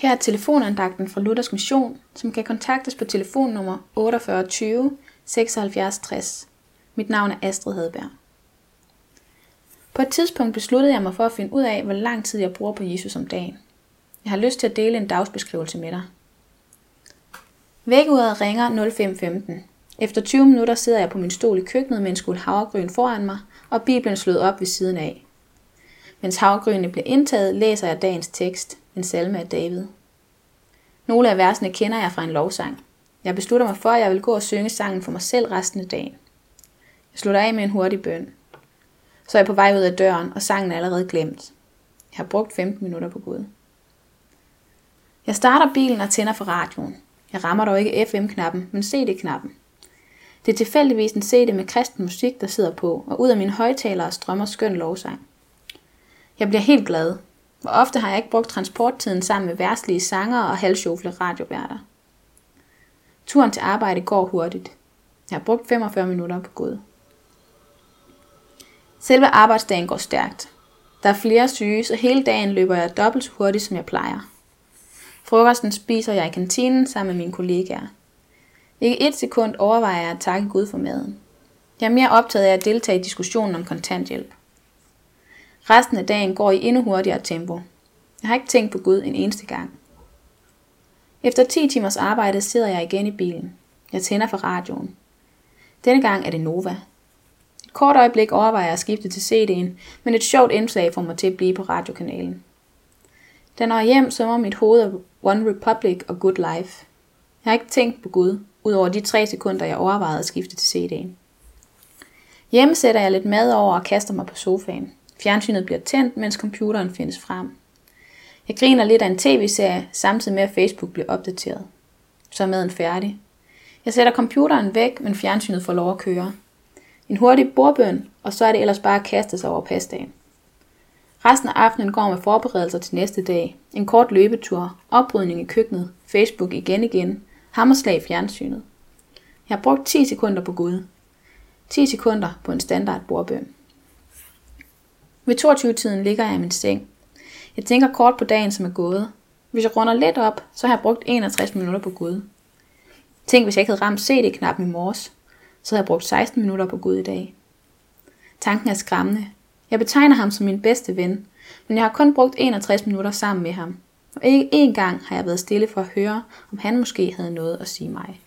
Her er telefonandagten fra Luthers Mission, som kan kontaktes på telefonnummer 48 20 76 60. Mit navn er Astrid Hedberg. På et tidspunkt besluttede jeg mig for at finde ud af, hvor lang tid jeg bruger på Jesus om dagen. Jeg har lyst til at dele en dagsbeskrivelse med dig. Vækkeuret ringer 05.15. Efter 20 minutter sidder jeg på min stol i køkkenet med en skål havregryn foran mig, og Bibelen slået op ved siden af. Mens havgrynene bliver indtaget, læser jeg dagens tekst, en salme af David. Nogle af versene kender jeg fra en lovsang. Jeg beslutter mig for, at jeg vil gå og synge sangen for mig selv resten af dagen. Jeg slutter af med en hurtig bøn. Så er jeg på vej ud af døren, og sangen er allerede glemt. Jeg har brugt 15 minutter på Gud. Jeg starter bilen og tænder for radioen. Jeg rammer dog ikke FM-knappen, men CD-knappen. Det er tilfældigvis en CD med kristen musik, der sidder på, og ud af mine højtalere strømmer skøn lovsang. Jeg bliver helt glad. Hvor ofte har jeg ikke brugt transporttiden sammen med værtslige sanger og halvsjofle radioværter. Turen til arbejde går hurtigt. Jeg har brugt 45 minutter på gået. Selve arbejdsdagen går stærkt. Der er flere syge, så hele dagen løber jeg dobbelt så hurtigt, som jeg plejer. Frokosten spiser jeg i kantinen sammen med mine kollegaer. Ikke et sekund overvejer jeg at takke Gud for maden. Jeg er mere optaget af at deltage i diskussionen om kontanthjælp. Resten af dagen går i endnu hurtigere tempo. Jeg har ikke tænkt på Gud en eneste gang. Efter 10 timers arbejde sidder jeg igen i bilen. Jeg tænder for radioen. Denne gang er det Nova. Et kort øjeblik overvejer jeg at skifte til CD'en, men et sjovt indslag får mig til at blive på radiokanalen. Da når jeg hjem, summer mit hoved af One Republic og Good Life. Jeg har ikke tænkt på Gud, udover de tre sekunder, jeg overvejede at skifte til CD'en. Hjemme sætter jeg lidt mad over og kaster mig på sofaen. Fjernsynet bliver tændt, mens computeren findes frem. Jeg griner lidt af en tv-serie, samtidig med at Facebook bliver opdateret. Så er maden færdig. Jeg sætter computeren væk, men fjernsynet får lov at køre. En hurtig bordbøn, og så er det ellers bare at kaste sig over pastaen. Resten af aftenen går med forberedelser til næste dag. En kort løbetur, oprydning i køkkenet, Facebook igen igen, hammerslag i fjernsynet. Jeg har brugt 10 sekunder på Gud. 10 sekunder på en standard bordbøn. Ved 22-tiden ligger jeg i min seng. Jeg tænker kort på dagen, som er gået. Hvis jeg runder lidt op, så har jeg brugt 61 minutter på Gud. Tænk, hvis jeg ikke havde ramt CD-knappen i morges, så havde jeg brugt 16 minutter på Gud i dag. Tanken er skræmmende. Jeg betegner ham som min bedste ven, men jeg har kun brugt 61 minutter sammen med ham. Og ikke én gang har jeg været stille for at høre, om han måske havde noget at sige mig.